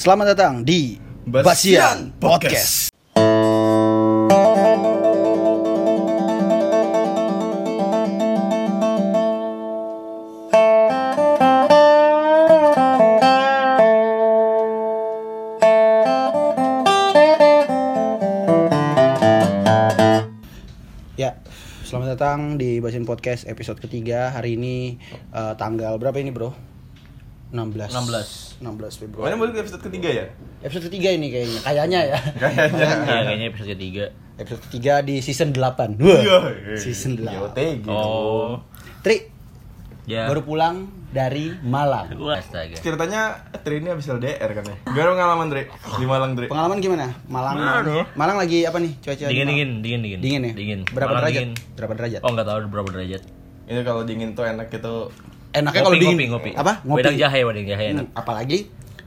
Selamat datang di Basian Basian Podcast. Podcast. Ya, selamat datang di Basian Podcast episode ketiga Hari ini eh, tanggal berapa ini bro? 16 16 16. Februari balik ke episode ketiga ya? Episode ketiga ini kayaknya, kayaknya ya Kayaknya. Ya, kayaknya episode ketiga. Episode ketiga di season 8 Wah, Iya. Season 8 YOT gitu. Oh. Tri, Ya. baru pulang dari Malang astaga. Ceritanya Tri ini habis LDR kan ya? Gak ada pengalaman Tri di Malang Tri. Pengalaman gimana? Malang Aduh. Malang lagi apa nih cuaca? di Dingin, Malang? dingin, dingin, dingin. Dingin ya? Dingin. Berapa Malang derajat? dingin. Berapa derajat? Oh, nggak tahu berapa derajat. Ini kalau dingin tuh enak gitu. Enaknya kalau dingin ngopi, ngopi. Apa? Ngopi Wedang jahe, wedang jahe enak. Hmm, Apalagi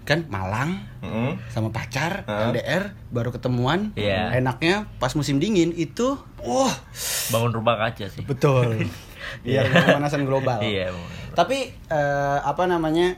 kan Malang Heeh. sama pacar. LDR baru ketemuan Iya. enaknya pas musim dingin itu wah Bangun rumah kaca sih. betul biar pemanasan global Iya. tapi eh, apa namanya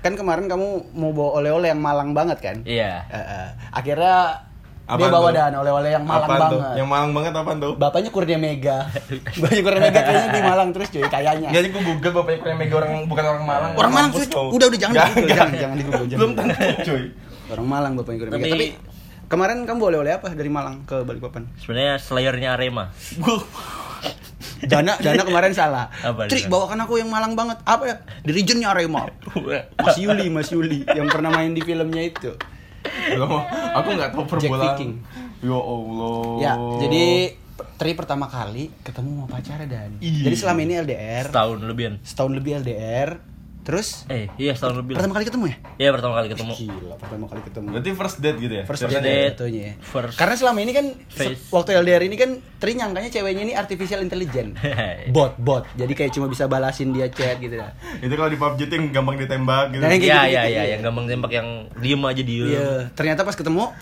kan kemarin kamu mau bawa oleh-oleh yang Malang banget kan Iya. Eh, eh, akhirnya dia Apaan bawa tuh? dan oleh-oleh yang Malang Apaan tuh? banget Yang Malang banget apaan tuh? bapaknya Kurnia Mega bapaknya Kurnia Mega kayaknya di Malang terus cuy kayaknya Enggak, gue google bapaknya kurang mega orang bukan orang Malang. orang Malang Mampus terus kau. udah udah jangan nggak. jangan jangan di Google jangan Belum tentu cuy. orang Malang bapaknya Kurnia Mega Tapi- tapi kemarin kamu boleh oleh apa dari Malang ke Balikpapan Sebenarnya slayernya Arema. Dana Dana kemarin salah. Apa, Tri bawakan aku yang Malang banget. Apa ya? Di regionnya Arema. Mas Yuli, Mas Yuli yang pernah main di filmnya itu. Belum, aku nggak tahu Jack perbolaan. Viking. Ya Allah. Ya, jadi Tri pertama kali ketemu sama pacarnya dan. Iya. Jadi selama ini LDR, Setahun lebihan. setahun lebih LDR. Terus Eh, iya setahun lebih. pertama kali ketemu ya? Iya, pertama kali ketemu. Gila, pertama kali ketemu. Berarti first date gitu ya? First First date date. ya. First Karena selama ini kan face. waktu LDR ini kan Tri nyangkanya ceweknya ini artificial intelligence. bot, bot. Jadi kayak cuma bisa balasin dia chat gitu dah. Itu kalau di PUBG tuh yang gampang ditembak gitu. Nah, Iya, gitu-gitu, iya, iya, iya. yang gampang tembak yang diem aja diem. Iya, ternyata pas ketemu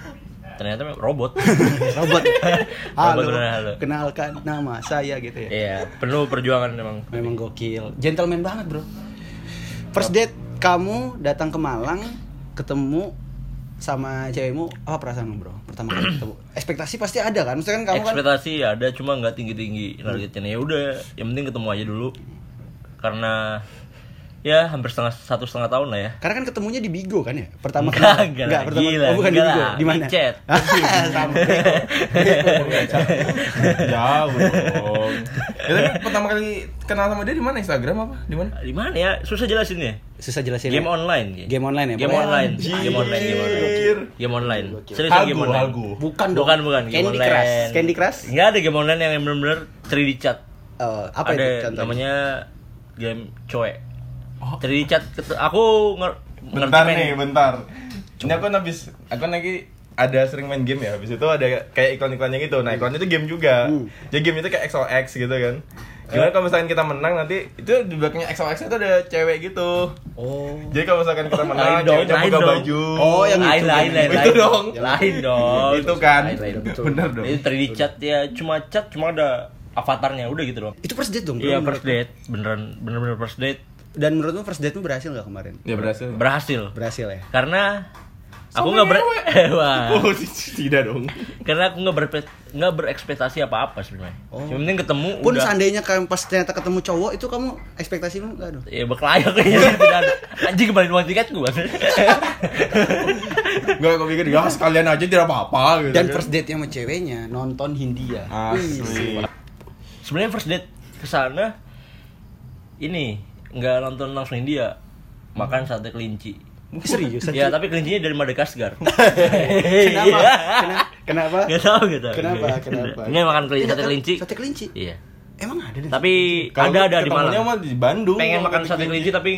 Ternyata robot. robot. Halo, Robot halo. kenalkan nama saya gitu ya. Iya, penuh perjuangan memang. Memang gokil, gentleman banget bro. First date kamu datang ke Malang, ketemu sama cewekmu, apa perasaanmu bro? Pertama kali ketemu, ekspektasi pasti ada kan? Maksudnya kan kamu kan ekspektasi ada cuma nggak tinggi tinggi targetnya ya udah yang penting ketemu aja dulu karena ya hampir setengah satu setengah tahun lah ya karena kan ketemunya di Bigo kan ya? Pertama Enggak, kenal- enggak lah, pertama, gila, oh, bukan di enggak Bigo, di mana? di chat. Sama Bigo. Jauh dong. Ya, tapi pertama kali kenal sama dia di mana? Instagram apa? Di mana? di mana ya susah jelasin ya Susah jelasin. game ya? online Game online ya? game Pokoknya- online Anjir. game online game online game online serius Halgo, game online halgo. Bukan dong. bukan bukan game Candy online Crush. Candy Crush? nggak ada game online yang benar-benar 3D chat Oh, apa ada itu contohnya? namanya game coe Oh. 3D chat aku nger ngerti Bentar main- nih, bentar. Ini aku kan habis aku kan lagi ada sering main game ya. Habis itu ada kayak iklan-iklannya gitu. Nah, iklannya itu game juga. Hmm. Jadi game itu kayak XOX gitu kan. Gimana kalau misalkan kita menang nanti itu di belakangnya XOX itu ada cewek gitu. Oh. Jadi kalau misalkan kita menang, Lain dong, ceweknya buka dong. baju. Oh, yang lain itu, lain yang lain itu lain. dong. lain dong Itu kan. Lain, lain. betul. Bener dong. Itu 3D chat ya cuma chat cuma ada avatarnya udah gitu doang. Itu first date dong, Iya first date beneran bener-bener first date Dan menurutmu first date-mu berhasil nggak kemarin? Ya berhasil. berhasil Berhasil ya? karena aku nggak ber. Wah. Oh, tidak dong. karena aku nggak berpe- nggak berekspektasi apa apa sebenarnya. Oh. Yang penting ketemu Pun udah. seandainya kan pas ternyata ketemu cowok itu kamu ekspektasimu nggak dong? Ya berkelayak kayaknya tidak ada. Anjing kembali uang tiket gua. Enggak aku pikir ya sekalian aja tidak apa-apa gitu. Dan kan. first date sama ceweknya nonton Hindia. Asli. sebenarnya first date ke sana ini nggak nonton langsung India. Makan sate kelinci. Serius? Ya, tapi kelincinya dari Madagaskar. Kenapa? Kena- Kenapa? Gak tau gak tau. Kenapa? Kenapa? Ini makan kelinci, Iya sate kelinci. Sate kelinci. Iya. Emang ada deh. Tapi ada ada di mah di Bandung. Pengen makan sate kelinci tapi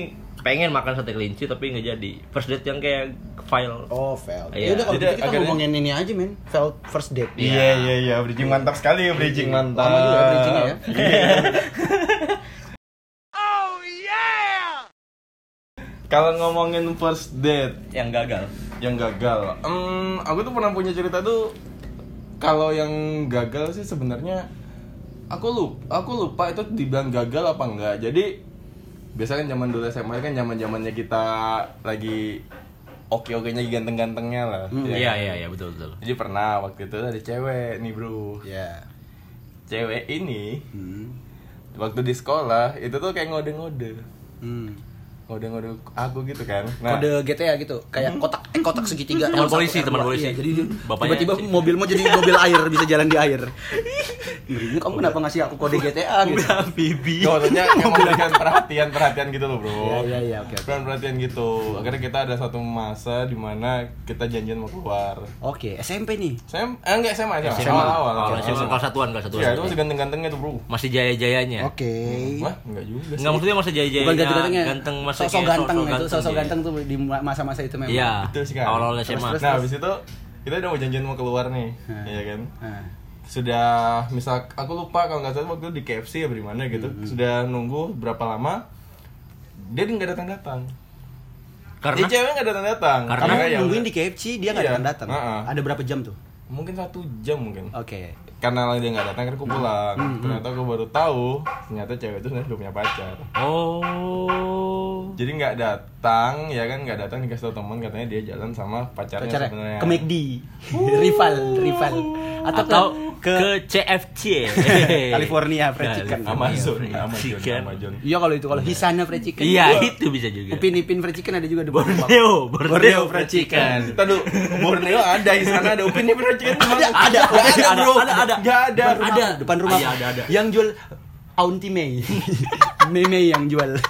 pengen makan sate kelinci tapi nggak jadi. First date yang kayak file. Oh, fail. Iya. Ya udah kalau gitu kita akhirnya- ngomongin ini aja, men. Fail first date. Iya iya iya, bridging mantap sekali, bridging mantap. Lama juga bridgingnya ya. Kalau ngomongin first date Yang gagal. yang gagal, em, aku tuh pernah punya cerita tuh kalau yang gagal sih sebenarnya aku lupa, aku lupa itu dibilang gagal apa enggak. Jadi biasanya kan zaman dulu SMA kan zaman zamannya kita lagi oke-okenya ganteng-gantengnya lah. Hmm. ya Iya kan? iya iya betul betul. Jadi pernah waktu itu ada cewek nih bro. Ya. Cewek ini Hmm. waktu di sekolah itu tuh kayak ngode-ngode, Hmm. Ngode-ngode aku gitu kan. Nah, Kode GTA gitu, kayak kotak eh kotak segitiga. Teman L1, polisi, L2. teman polisi. Iya, jadi Bapaknya tiba-tiba mobil mau jadi mobil air bisa jalan di air. Ini kamu kenapa ngasih aku kode GTA gitu? Bibi. Maksudnya yang memberikan perhatian perhatian gitu loh bro. Iya, iya, iya, oke, oke. Perhatian perhatian gitu. Akhirnya kita ada satu masa di mana kita janjian mau keluar. Oke, SMP nih. Saya eh enggak SMA aja. SMA. Awal awal. Awal. SMA kelas satuan kelas satuan. Iya, itu masih ganteng-gantengnya tuh bro. Masih jaya-jayanya. Oke. Wah, enggak juga sih. Enggak maksudnya masih jaya-jayanya. Bukan ganteng-gantengnya. Ganteng maksudnya Sosok kayak ganteng itu, sosok iya. ganteng tuh di masa-masa itu memang. Iya. Betul sekali. Awal-awal SMA. Terus, Nah, habis itu kita udah mau janjian mau keluar nih, Hmm. iya kan? Sudah misal aku lupa kalau nggak salah waktu itu di KFC ya di mana gitu. Hmm. Sudah nunggu berapa lama dia nggak datang datang. Karena Dia cewek nggak datang datang. Karena Kamu ya nungguin di KFC dia nggak Iya, datang datang. heeh. Ada berapa jam tuh? mungkin satu jam mungkin. Oke. Karena dia nggak datang, kan aku pulang. Hmm, Ternyata aku baru tahu ternyata cewek itu sebenarnya udah punya pacar. Oh. Jadi nggak datang, ya kan nggak datang dikasih tau teman katanya dia jalan sama pacarnya, Pacarnya sebenarnya. ke McD. rival, rival. Atau, Atau ke, ke, CFC. California Fried Chicken. Amazon, Amazon. Amazon. Iya kalau itu kalau Hisana Fried Chicken. Iya, itu bisa juga. Upin Ipin Fried Chicken ada juga di Borneo. Borneo, Borneo Fried Chicken. Borneo ada di sana ada Upin Ipin Fried Chicken cuma Ada, ada, Nggak ada, bro. ada, ada. Nggak ada. Depan rumah, Ada. depan rumah. Iya, ada, ada. Yang jual Auntie May. May May yang jual.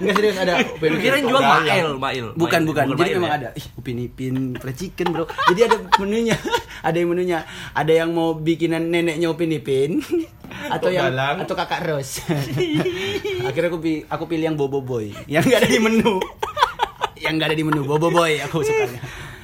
Enggak serius ada Upin Ipin. Kirain jual. Mail, Mail. Bukan, bukan. Jadi memang ya? ada. Ih, Upin Ipin fried chicken, Bro. Jadi ada menunya. ada yang menunya. Ada yang mau bikinan neneknya Upin Ipin atau yang Dalang. atau kakak Ros. Akhirnya aku aku pilih yang Bobo Boy. Yang enggak ada di menu. yang enggak ada di menu Bobo Boy aku sukanya.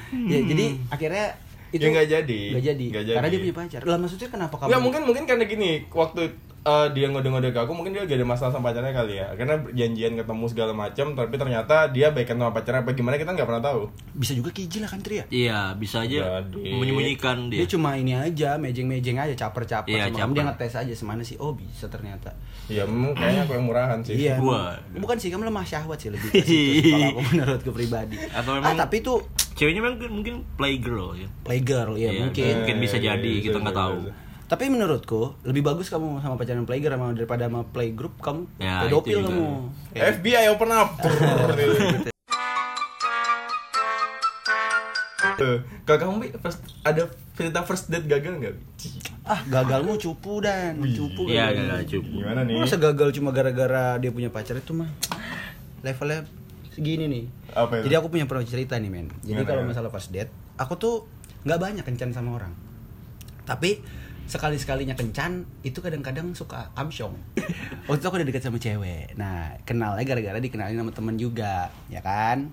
Ya, jadi akhirnya itu Ya, nggak jadi. Nggak jadi. Karena jadi. dia punya pacar. Lah maksudnya kenapa kamu? Ya mungkin mungkin karena gini waktu eh, dia ngode-ngode ke aku mungkin dia gak ada masalah sama pacarnya kali ya karena janjian ketemu segala macam tapi ternyata dia baikan sama pacarnya apa gimana kita nggak pernah tahu bisa juga kijil lah kan Tri ya? Iya, bisa aja Jadi. menyembunyikan Dia. dia. cuma ini aja, mejeng-mejeng aja, caper-caper Iya, sama kamu. Dia caper. ngetes aja semana sih. Oh, bisa ternyata. ya memang kayaknya aku yang murahan sih Iya. Gua. Bukan sih, kamu lemah syahwat sih lebih kalau aku menurutku pribadi. Atau ah, memang- tapi itu Ceweknya mungkin mungkin playgirl ya. playgirl ya Iya, mungkin. mungkin bisa Iya, jadi, iya, kita nggak tahu. bisa. Tapi menurutku lebih bagus kamu sama pacaran playgirl sama daripada sama playgroup kamu Ya, pedofil kamu. FBI open up Eh, Kalau kamu Bi, first, ada cerita first date gagal nggak? Ah, gagalmu cupu dan cupu. Iya, gagal. cukup. Gimana nih? Masa gagal cuma gara-gara dia punya pacar itu mah levelnya segini nih. Apa itu? Jadi aku punya pernah cerita nih men. Jadi kalau masalah first date, aku tuh nggak banyak kencan sama orang. Tapi sekali sekalinya kencan itu kadang-kadang suka amsyong. Waktu itu aku udah deket sama cewek. Nah kenalnya gara-gara dikenalin sama temen juga, ya kan?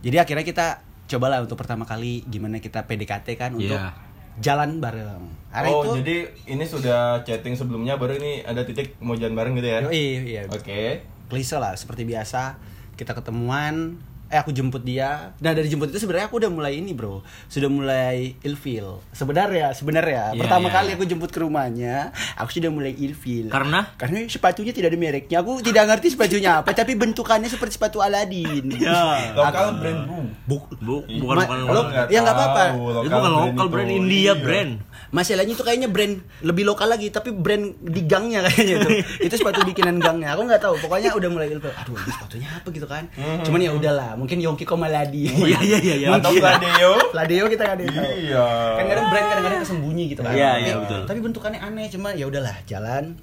Jadi akhirnya kita cobalah untuk pertama kali gimana kita PDKT kan untuk Iya. jalan bareng. Hari oh, itu, jadi ini sudah chatting sebelumnya baru ini ada titik mau jalan bareng gitu ya? Yoi, iya, Oke. klise lah seperti biasa kita ketemuan eh aku jemput dia nah dari jemput itu sebenarnya aku udah mulai ini bro sudah mulai ilfeel sebenarnya sebenarnya Iya, pertama iya, kali iya. aku jemput ke rumahnya aku sudah mulai ilfeel Karena? karena sepatunya tidak ada mereknya aku tidak ngerti sepatunya apa tapi bentukannya seperti sepatu Aladin Ya. Lokal brand bu. Buk, Bu, bukan bukan lo- ya nggak apa-apa. Itu bukan lokal brand India Iya. brand. Masalahnya itu kayaknya brand lebih lokal lagi tapi brand di gangnya kayaknya itu. itu sepatu bikinan gangnya. Aku nggak tahu. Pokoknya udah mulai ilfil. Aduh, ini sepatunya apa gitu kan. Cuman ya udahlah, mungkin Yongki Komaladi. Iya iya iya iya. Atau Fladeo. Ladeo kita nggak ada yang tahu. Iya. Kan kadang brand kadang-kadang kesembunyi gitu kan. Iya, Tapi- iya, betul. Tapi bentukannya aneh cuma ya udahlah, jalan.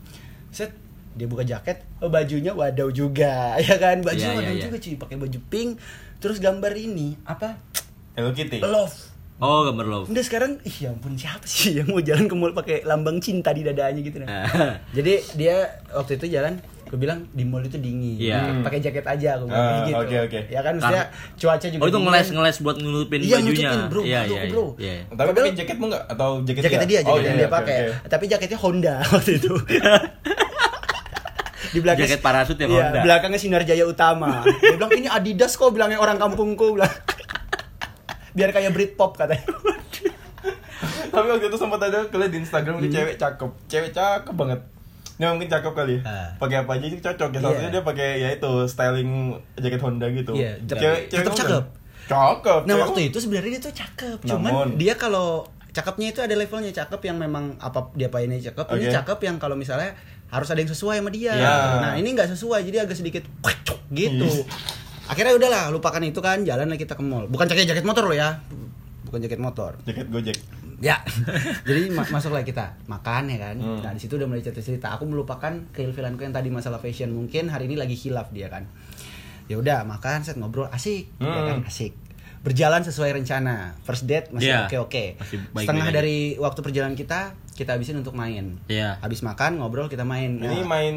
Set dia buka jaket, oh bajunya wadaw juga, ya kan? Bajunya Iya, iya, wadaw iya. juga cuy, pakai baju pink, terus gambar ini apa? Hello Kitty. Love. Oh, gambar love. Udah sekarang, ih ya ampun siapa sih yang mau jalan ke mall pakai lambang cinta di dadanya gitu nah. Jadi dia waktu itu jalan, gue bilang di mall itu dingin, Iya. pakai jaket aja aku bilang kayak gitu. oke, oke. Ya kan, maksudnya cuaca juga. Oh, itu dingin. ngeles-ngeles buat nutupin Iya, bajunya. nutupin, bro. Iya iya bro. iya. Tapi Padahal- pakai jaketmu nggak atau jaket Jaketnya dia, Oh, jaketnya iya, dia oke, pakai. oke. Tapi jaketnya Honda waktu itu. di belakang Jaket parasut Iya, Honda. belakangnya Sinar Jaya Utama. Dia bilang ini Adidas kok bilangnya orang kampungku bilang. Biar kayak Britpop katanya. Tapi waktu itu sempat ada kalian di Instagram ini cewek cakep, cewek cakep banget. Ini mungkin cakep kali. Ah. Pakai apa aja sih cocok ya. Iya. satunya dia pakai ya itu styling jaket Honda gitu. Iya, cewek cewek tetap cakep. Cakep. Nah waktu itu sebenarnya dia tuh cakep, cuman Namun. dia kalau cakepnya itu ada levelnya cakep yang memang apa dia painnya cakep, ini Oke. cakep yang kalau misalnya harus ada yang sesuai sama dia. Iya. Nah ini nggak sesuai jadi agak sedikit gitu. Iya. Akhirnya udahlah lupakan itu kan jalan lah kita ke mall. Bukan jaket jaket motor lo ya, bukan jaket motor. jaket Gojek. Ya, jadi ma masuklah kita makan ya kan. Hmm. Nah di situ udah mulai cerita cerita. Aku melupakan keilfilanku yang tadi masalah fashion. Mungkin hari ini lagi hilaf dia kan. Ya udah makan, set ngobrol asik, ya kan Hmm. asik. Berjalan sesuai rencana. First date masih Iya, oke oke. Setengah aja. dari waktu perjalanan kita kita habisin untuk main. Iya. Habis makan ngobrol kita main. Ini Nah, main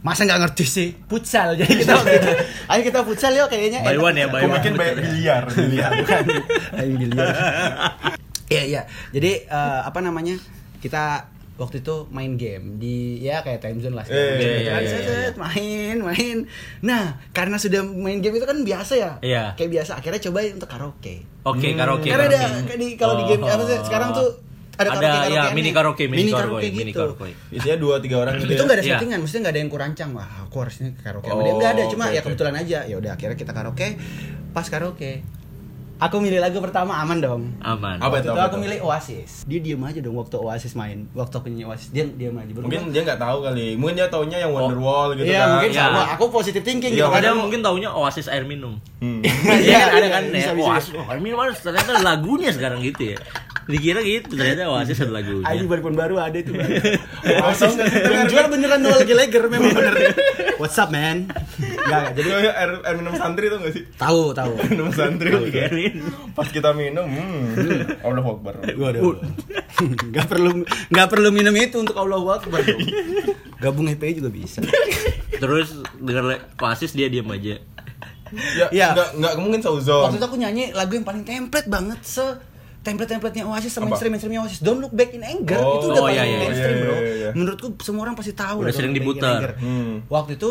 masa nggak ngerti sih futsal jadi kita ayo kita futsal yuk kayaknya By one ya, by aku one. bikin banyak biliar, biliar. bukan main biliar iya iya jadi eh, apa namanya kita waktu itu main game di ya kayak time zone lah Gitu iya, kan, iya, set, iya, set, main main nah karena sudah main game itu kan biasa ya Iya. kayak biasa akhirnya coba untuk karaoke Oke, Hmm. karaoke. karena ada karaoke. di kalau di game Oh. apa sih sekarang tuh ada Ada, karaoke ya, mini karaoke, mini karaoke, gitu mini karaoke. Isinya dua tiga orang gitu itu ya. nggak ada Iya. settingan, maksudnya nggak ada yang kurancang wah aku harusnya karaoke Oh, dia nggak ada, cuma oke, ya kebetulan aja. Ya udah akhirnya kita karaoke, pas karaoke, aku milih lagu pertama aman dong. Aman. Apa itu, aku milih Oasis. Dia diam aja dong waktu Oasis main. Waktu aku nyanyi Oasis, dia diam aja. Baru Mungkin dia nggak tahu kali. Mungkin dia taunya yang Wonderwall gitu Iya kan. mungkin Iya. sama. Aku positive thinking Iya, gitu kan. Ada mungkin taunya Oasis air minum. Hmm. Iya kan ada kan bisa, ya. Oasis oh, air minum ada ternyata lagunya sekarang gitu ya. Dikira gitu ternyata Oasis ada lagunya. Ayo baru baru ada itu. Oasis yang jual beneran Noel Gallagher memang bener. What's up man? Enggak, Jadi air, air minum santri tuh gak sih? tahu tahu. Minum santri. Pas kita minum, hmm, Allah Akbar. Waduh. Gak perlu nggak perlu minum itu untuk Allah Akbar. dong. Gabung FPI juga bisa. Terus denger le- Oasis dia diam aja. Ya, Iya. nggak nggak mungkin seuzon. Waktu itu aku nyanyi lagu yang paling template banget se template-templatenya Oasis sama Apa? mainstream mainstreamnya Oasis Don't Look Back in Anger Oh, itu udah oh, paling iya, iya, mainstream iya, bro iya, iya. menurutku semua orang pasti tahu Udah lah sering diputar. Hmm. waktu itu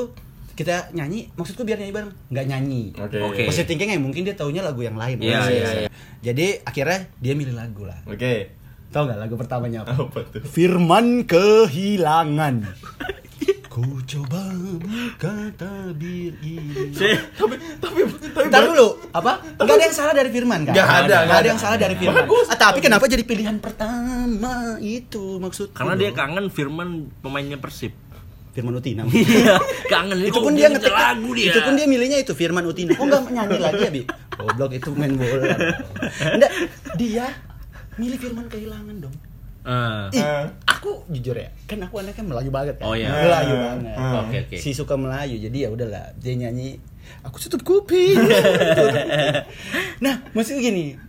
kita nyanyi maksudku biar nyanyi bareng nggak nyanyi Oke. Oke. Positive thinking ya mungkin dia taunya lagu yang lain Iya, Oasis. iya, iya. jadi akhirnya dia milih lagu lah Oke. tau nggak lagu pertamanya apa Apa tuh? Firman kehilangan Ku coba buka tabir ini. Tapi tapi tapi Ntar dulu, apa? Gak ada yang salah dari Firman kan? Nggak ada, Nggak nggak ada yang salah dari Firman. Ah, Tapi kenapa jadi pilihan pertama itu maksudku karena dia kangen Firman pemainnya Persib. Firman Utina. Iya, kangen. Itu Oh, pun dia nyetel ngetik lagu dia. itu pun dia milihnya itu Firman Utina. Kok nggak nyanyi lagi ya bi? Goblok itu main bola. Enggak dia milih Firman kehilangan dong. Ah. Ih, Eh. Aku jujur ya, kan aku anaknya Melayu banget kan. Oh, iya. Melayu banget. Eh. Oke, oke. Si suka Melayu, jadi ya udahlah dia nyanyi. Aku tutup kuping. nah, maksudnya gini.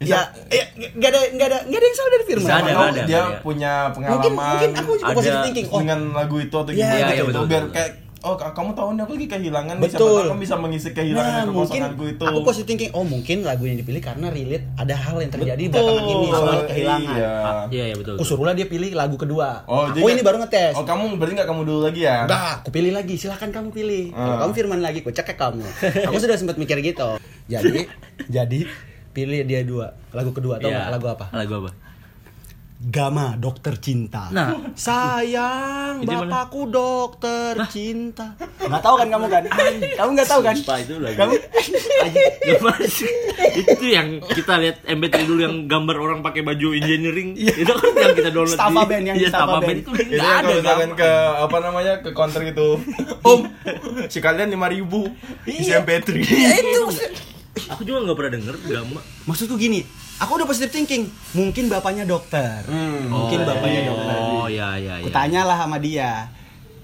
Ya, ya nggak ada nggak ada nggak ada yang salah dari Firman. Bisa ada, ada, dia ada. punya Mungkin pengalaman mungkin aku juga positive thinking. Oh, dengan lagu itu atau gimana iya, gitu. betul, biar betul. kayak oh ka- kamu tahu nih aku lagi kehilangan nih siapa Betul. tahu kamu bisa mengisi kehilangan Nah, mungkin kekosonganku itu. aku positive thinking. Oh, mungkin lagu yang dipilih karena relate ada hal yang terjadi Betul. belakangan ini soal kehilangan. Iya. Ah, Iya, iya betul. Aku suruhlah dia pilih lagu kedua. Oh, aku jadi ini baru ngetes. Oh, kamu berarti nggak kamu dulu lagi ya? Enggak, aku pilih lagi. Silakan kamu pilih. Kalau Ah. kamu Firman lagi, aku cekek kamu. Aku sudah sempat mikir gitu. Jadi, jadi pilih dia dua. Lagu kedua atau Iya. lagu apa? Lagu apa? Gama Dokter Cinta. Nah. sayang bapakku dokter cinta. Nggak tahu kan kamu kan? Kamu nggak tahu kan? Sumpah, itu lagu. Kamu itu yang kita lihat MP3 dulu yang gambar orang pakai baju engineering itu kan yang kita download Staffa di- band, yang iya, Staffa Staffa band. band itu Itu yang ada kalau ke apa namanya ke counter gitu. Om, si kalian 5000 isi Iya. MP3. ya itu aku juga nggak pernah denger gama maksudku gini. Aku udah positive thinking. Mungkin bapaknya dokter. Hmm. Mungkin bapaknya dokter. oh ya ya ya Kutanya lah sama dia.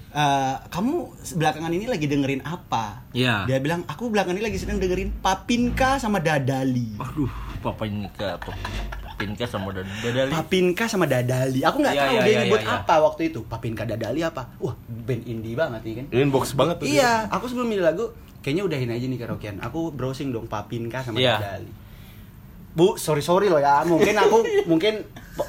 "Eh, kamu belakangan ini lagi dengerin apa? Iya. Dia bilang, aku belakangan ini lagi sedang dengerin Papinka sama Dadali. aduh Papinka Papinka sama Dad- Dadali Papinka sama Dadali. Aku nggak Iya, tahu iya, dia iya, nyebut iya. apa waktu itu. Papinka Dadali apa? Wah, band indie banget nih kan. Inbox banget tuh. Iya, aku sebelum milih lagu, kayaknya udahin aja nih karaokean. Aku browsing dong Papinka sama Iya. Dadali. Bu, sorry sorry loh ya. Mungkin aku mungkin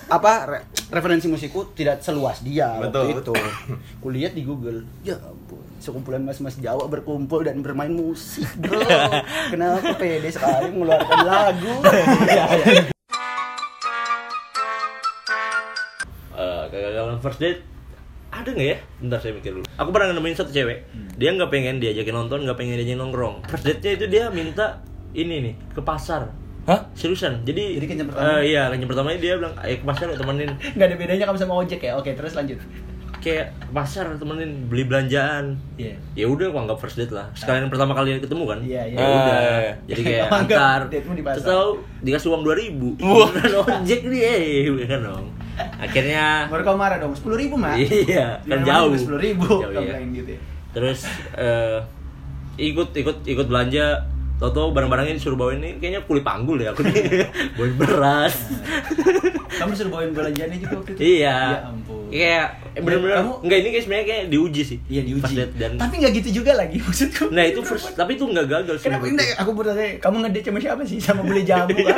apa re- referensi musikku tidak seluas dia waktu Betul. itu. Kulihat di Google. Ya ampun, sekumpulan mas-mas Jawa berkumpul dan bermain musik, bro. Kenapa pede sekali mengeluarkan lagu? Ya, ya. Eh, kegagalan first date ada nggak ya? Bentar saya mikir dulu. Aku pernah nemuin satu cewek. Dia nggak pengen diajakin nonton, nggak pengen diajakin nongkrong. First date-nya itu dia minta ini nih ke pasar. Hah? Seriusan. Jadi Jadi kencan pertama? eh, iya, kencan pertamanya dia bilang, "Ayo ke pasar yuk, temenin." nggak ada bedanya kamu sama ojek ya oke terus lanjut Kayak ke pasar temenin beli belanjaan. Iya. Ya udah aku anggap first date lah. Sekalian pertama kali ketemu kan. Iya, iya. Ya udah. Ah, iya. Jadi kayak Kamu anggap antar. date-mu di pasar. Terus tahu dikasih uang 2000. Wah, ojek nih, eh, kan dong. Akhirnya baru kamu marah dong sepuluh ribu mak Iya, kan jauh. sepuluh ribu Jauh, kamu iya. gitu ya terus eh, ikut ikut ikut belanja Toto barang-barangnya disuruh bawain ini kayaknya kuli panggul ya aku nih. Bawain beras. Kamu disuruh bawain belanjaannya juga waktu itu? Iya. Ya ampun. Kayak eh, bener-bener Kamu- enggak ini kayak sebenarnya kayak diuji sih. Iya diuji. Pas dan tapi nggak gitu juga lagi maksudku. Nah itu first tapi itu nggak gagal sih Kenapa? ini aku bertanya, kamu ngedate sama siapa sih? Sama beli jamu kan?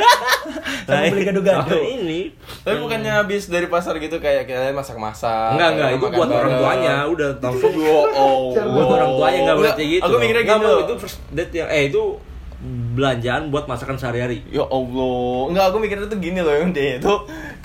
sama Nah, beli gado-gado. oh, ini. Tapi bukannya habis dari pasar gitu kayak kalian masak-masak. enggak enggak itu buat orang tuanya udah langsung oh. buat orang tuanya nggak boleh kayak gitu. Aku mikirnya gitu. itu first date yang eh itu belanjaan buat masakan sehari-hari Ya Allah, enggak aku mikirnya tuh gini loh yang dia itu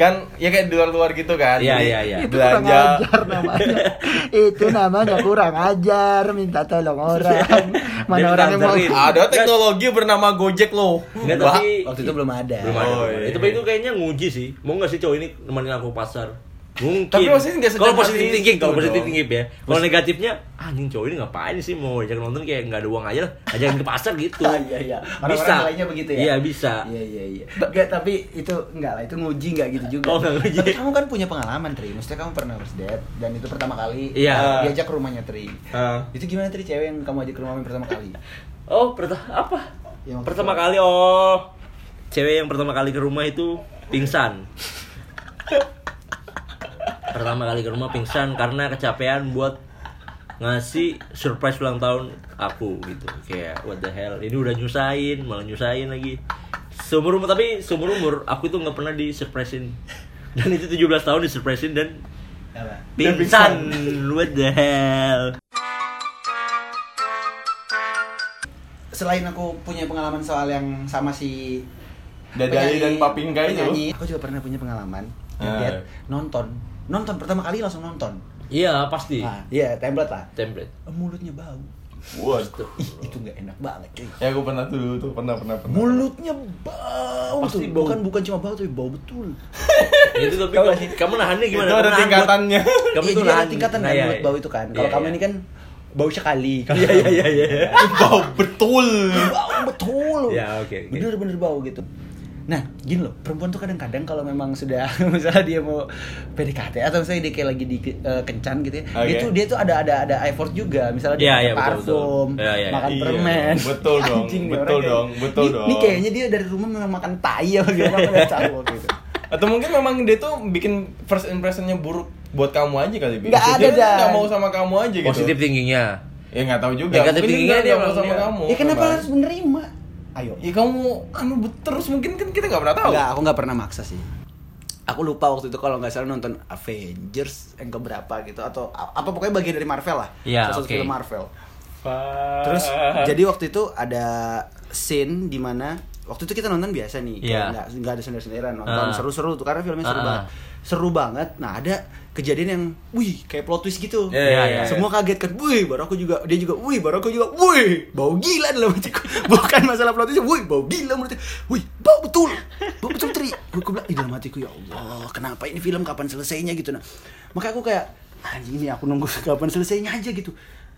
kan ya kayak di luar-luar gitu kan. Iya, iya, iya. Itu kurang Belanja. ajar namanya. Itu namanya kurang ajar, minta tolong orang. Mana Dia orang yang mau. Ada teknologi bernama Gojek loh. Enggak tapi Waktu itu belum ada. belum ada. Oh, iya. Itu itu kayaknya nguji sih. Mau nggak sih cowok ini nemenin aku ke pasar? Mungkin. Tapi maksudnya nggak Kalau positif thinking, kalau positif thinking ya. Kalau negatifnya, "Ah, anjing cowok ini ngapain sih mau ajak nonton kayak nggak ada uang aja lah, ajakin ke pasar gitu. Iya iya. Bisa. lainnya begitu ya. Iya bisa. Iya iya iya. Enggak, tapi itu enggak lah, itu nguji enggak gitu juga. Oh, nggak nguji. Tapi kamu kan punya pengalaman, Tri. Maksudnya kamu pernah first date dan itu pertama kali Iya. diajak ke rumahnya Tri. Ah. Itu gimana Tri cewek yang kamu ajak ke rumahnya pertama kali? Oh, pertama apa? Yang pertama kali oh cewek yang pertama kali ke rumah itu pingsan. pertama kali ke rumah pingsan karena kecapean buat ngasih surprise ulang tahun aku gitu. Kayak what the hell ini udah nyusahin malah nyusahin lagi. Seumur umur tapi seumur umur aku itu nggak pernah di surprisein dan itu 17 tahun di surprisein dan pingsan. What the hell. Selain aku punya pengalaman soal yang sama si Dadali dan Papingga itu. Aku juga pernah punya pengalaman. Ah. Lihat nonton, nonton pertama kali langsung nonton. iya pasti Nah, iya template lah. template Mulutnya bau. Waduh. Ih, itu nggak enak banget, cuy. Ya aku pernah dulu tuh, pernah pernah pernah. Mulutnya bau Pasti tuh. bau. Bukan bukan cuma bau tapi bau betul. itu tapi kamu, kamu nahannya gimana Itu ada Kamu nahan tingkatannya. kamu Iya, tuh jadi ada nahan tingkatan Nah, kan iya, mulut iya. bau itu kan. Kalau Iya, kamu iya. ini kan bau sekali. Iya iya iya iya. Bau betul. bau betul. Ya, oke, oke. Bener-bener bau gitu. Nah, gini loh, perempuan tuh kadang-kadang kalau memang sudah misalnya dia mau PDKT atau misalnya dia kayak lagi di eh, kencan gitu ya, dia Oke. tuh dia tuh ada ada ada effort juga. Misalnya dia Iya, pakai iya, betul, parfum, betul. Iya, iya, makan iya. permen. Betul dong, Anjing nih betul kayak- dong, betul Ini- Ini dong. kayaknya dia dari rumah memang makan tai apa gimana aku udah tahu waktu itu. Atau mungkin memang dia tuh bikin first impressionnya buruk buat kamu aja kali. Maksudnya ada, dia Dan. nggak mau sama kamu aja gitu. Positif thinkingnya. Ya nggak tahu juga. Negatif Mungkin thinkingnya dia dia mau sama dia- kamu. Ya kenapa harus menerima? Ayo. Ya kamu anu terus mungkin kan kita nggak pernah tahu. Enggak, aku nggak pernah maksa sih. Aku lupa waktu itu kalau nggak salah nonton Avengers yang keberapa gitu atau apa pokoknya bagian dari Marvel lah. Iya, Salah satu oke. film Marvel. Terus jadi waktu itu ada scene di mana waktu itu kita nonton biasa nih, kayak Iya. nggak nggak ada sender-senderan nonton Ah. seru-seru tuh karena filmnya seru Ah. banget. Seru banget. Nah, ada kejadian yang wih, kayak plot twist gitu. Iya, iya, iya. Semua kaget kan. Wih, baru aku juga dia juga wih, baru aku juga wih, bau gila dalam hatiku. Bukan masalah plot twist, wih, bau gila menurutku. Wih, bau betul. Bau betul tri. Gue bilang di dalam hatiku ya Allah, kenapa ini film kapan selesainya gitu nah. Makanya aku kayak anjing ini aku nunggu kapan selesainya aja gitu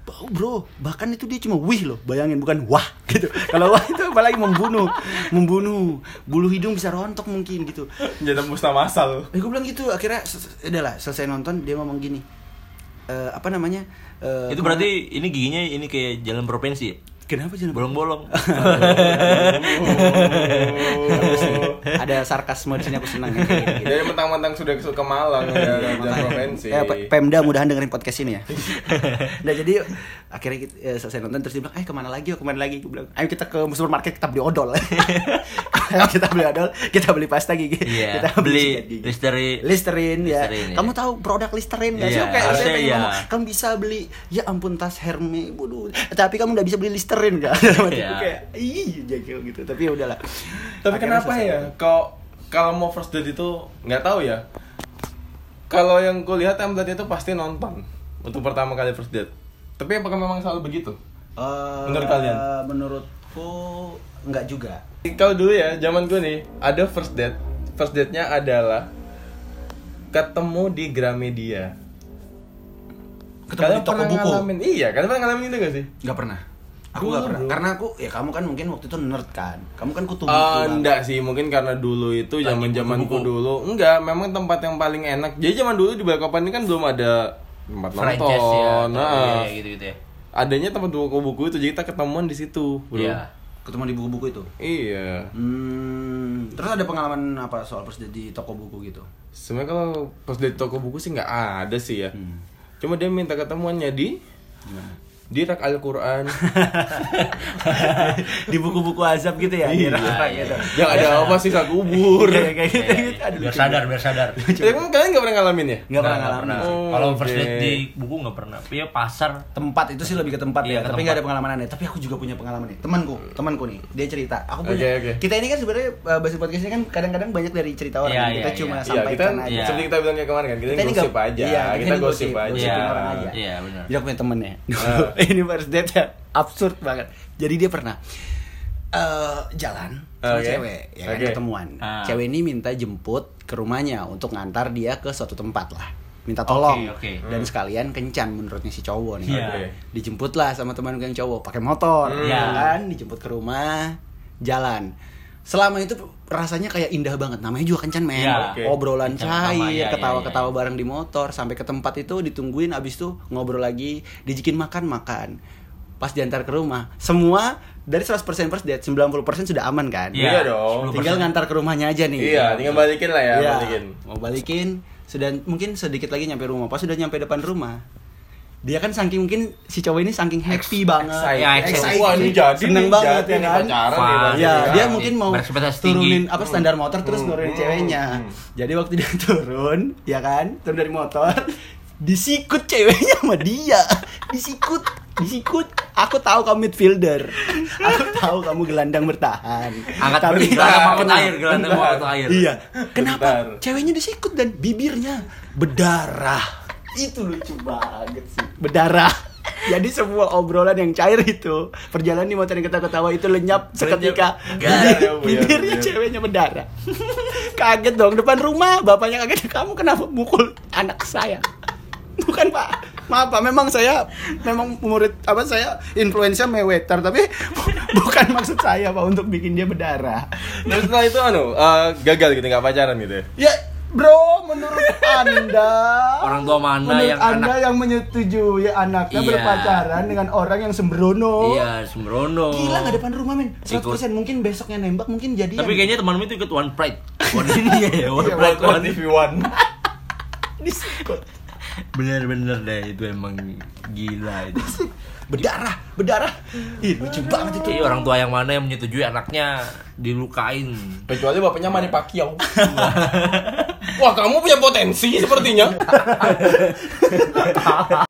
bau bro. Bahkan itu dia cuma wih loh bayangin bukan wah gitu. Kalau wah itu apalagi membunuh membunuh. Bulu hidung bisa rontok mungkin gitu. Jadi musnah masal. eh, gue bilang gitu akhirnya se- se- udah lah selesai nonton dia ngomong gini. Eh, apa namanya? Eh, Itu berarti ini giginya ini kayak jalan provinsi ya? kenapa jangan Bolong-bolong. ada sarkasme di sini aku senang ya, gitu. Jadi mentang-mentang sudah ke Malang ya, jangan provinsi. Ya, Pemda mudahan dengerin podcast ini ya. nah jadi akhirnya kita, eh, selesai nonton terus dia bilang, eh ke mana lagi? Yuk, ke mana lagi? Gue bilang, ayo kita ke supermarket kita beli odol. Ayo kita beli odol, kita beli pasta gigi, Iya, kita beli gigi. Listerine. Listerine ya. Listerine, ya. Kamu tahu produk Listerine nggak sih? Iya, Kayak saya pengen iya. ngomong, kamu bisa beli ya ampun tas Hermes, bodoh. Tapi kamu nggak bisa beli Listerine kan? Iya. kayak ih jekil gitu. Tapi ya udahlah. Tapi Akhirnya kenapa ya? Kalau kalau mau first date itu nggak tahu ya. Kalau yang kulihat template itu pasti nonton untuk pertama kali first date. Tapi apakah memang selalu begitu? Eh, Menurut kalian? Menurutku enggak juga. Kalau dulu ya, zaman gue nih, ada first date. First date-nya adalah ketemu di Gramedia. Ketemu di toko pernah buku. ngalamin? Iya, kalian pernah ngalamin itu gak sih? Enggak pernah. Aku nggak pernah. bro. Karena aku ya kamu kan mungkin waktu itu nerd kan. Kamu kan kutu buku. Eh, banget. enggak sih, mungkin karena dulu itu zaman zamanku dulu. Enggak, memang tempat yang paling enak. Jadi zaman dulu di Balikpapan ini kan belum ada tempat franchise ya nonton. atau Nah, ya, gitu gitu ya adanya tempat buku-buku itu jadi kita ketemuan di situ, bro. Iya. Ketemu di buku-buku itu. Iya. Hmm, terus ada pengalaman apa soal date di toko buku gitu? Sebenarnya kalau pas dari toko buku sih nggak ada sih ya. Hmm. Cuma dia minta ketemuannya di di rak Al-Quran. di buku-buku azab gitu ya? Iya. Di gitu. yang ada apa sih kubur. Iya, kayak gitu, Iya, gitu. iya. Aduh, biar sadar biar sadar Tapi emang kalian nggak pernah ngalamin ya? Nggak pernah Nggak ngalamin. Oh, kalau first oke. date di buku nggak pernah ya pasar tempat itu sih lebih ke tempat Iya, ya, ke tapi nggak ada pengalaman aneh. Tapi aku juga punya pengalaman nih. Temanku, temanku nih, dia cerita. Aku punya. Oke, oke. Kita ini kan sebenarnya uh, Basi podcast ini kan kadang-kadang banyak dari cerita orang. Iya, kan. kita iya, cuma iya. Iya, kita sampaikan aja. Iya. seperti kita bilang kayak kemarin kan, kita, Kita gosip aja, iya, kita, kita gosip, gosip, aja. Iya, orang aja. iya, benar. Jadi aku punya temen ya. Ini first date ya absurd banget. Jadi dia pernah eh jalan sama Oke. cewek, ya kan ketemuan. Ah. Cewek ini minta jemput ke rumahnya untuk ngantar dia ke suatu tempat lah. Minta tolong Oke, oke. dan sekalian kencan menurutnya si cowok nih. Iya. Oke. Dijemput lah sama teman yang cowok pakai motor, Hmm. ya Iya. kan? Dijemput ke rumah, jalan. Selama itu rasanya kayak indah banget. Namanya juga kencan men. Iya. Oke. Obrolan cair, iya, iya, ketawa-ketawa iya. bareng di motor sampai ke tempat itu ditungguin abis itu ngobrol lagi, dijikin makan makan. Pas diantar ke rumah, semua dari 100% first date 90% sudah aman kan? Iya dong. 10%. Tinggal ngantar ke rumahnya aja nih. Iya, tinggal balikin lah ya, Iya. balikin. Mau balikin, sudah mungkin sedikit lagi nyampe rumah. Pas sudah nyampe depan rumah, dia kan saking mungkin si cowok ini saking happy banget. Ya, excited. Wah, ini jadi seneng nih, banget jadi ya kan. pacaran Fun. Ya, dia mungkin mau turunin apa standar motor terus Hmm, nurunin hmm, ceweknya. hmm. Jadi waktu dia turun, ya kan, turun dari motor, disikut ceweknya sama dia. Disikut, disikut. Aku tahu kamu midfielder. Aku tahu kamu gelandang bertahan. Angkat Tapi gelandang air, gelandang mau bentar. air. Iya. Kenapa? Bentar. Ceweknya disikut dan bibirnya berdarah. Itu lucu banget sih. Berdarah. Jadi semua obrolan yang cair itu perjalanan di motor yang ketawa-ketawa itu lenyap seketika ya, Bu, ya, bibirnya Bu, ya. ceweknya berdarah. kaget dong depan rumah bapaknya kaget kamu kenapa mukul anak saya? Bukan pak, maaf pak. Memang saya memang murid apa saya influencer Mayweather tapi bukan maksud saya pak untuk bikin dia berdarah. Terus setelah itu anu, eh, gagal gitu nggak pacaran gitu ya? Bro, menurut Anda Orang tua mana menurut yang Anda anak- yang menyetujui anaknya Iya. berpacaran dengan orang yang sembrono? Iya, sembrono. Gila nggak depan rumah men 100% mungkin besoknya nembak mungkin jadi Tapi kayaknya temanmu itu ikut One Pride. One ini ya, One Iya, Pride. One One TV One. Bener-bener deh itu emang gila itu. berdarah berdarah Ih, lucu banget itu Jadi orang tua yang mana yang menyetujui anaknya dilukain. Kecuali bapaknya Manny Pacquiao. Wah, kamu punya potensi sepertinya.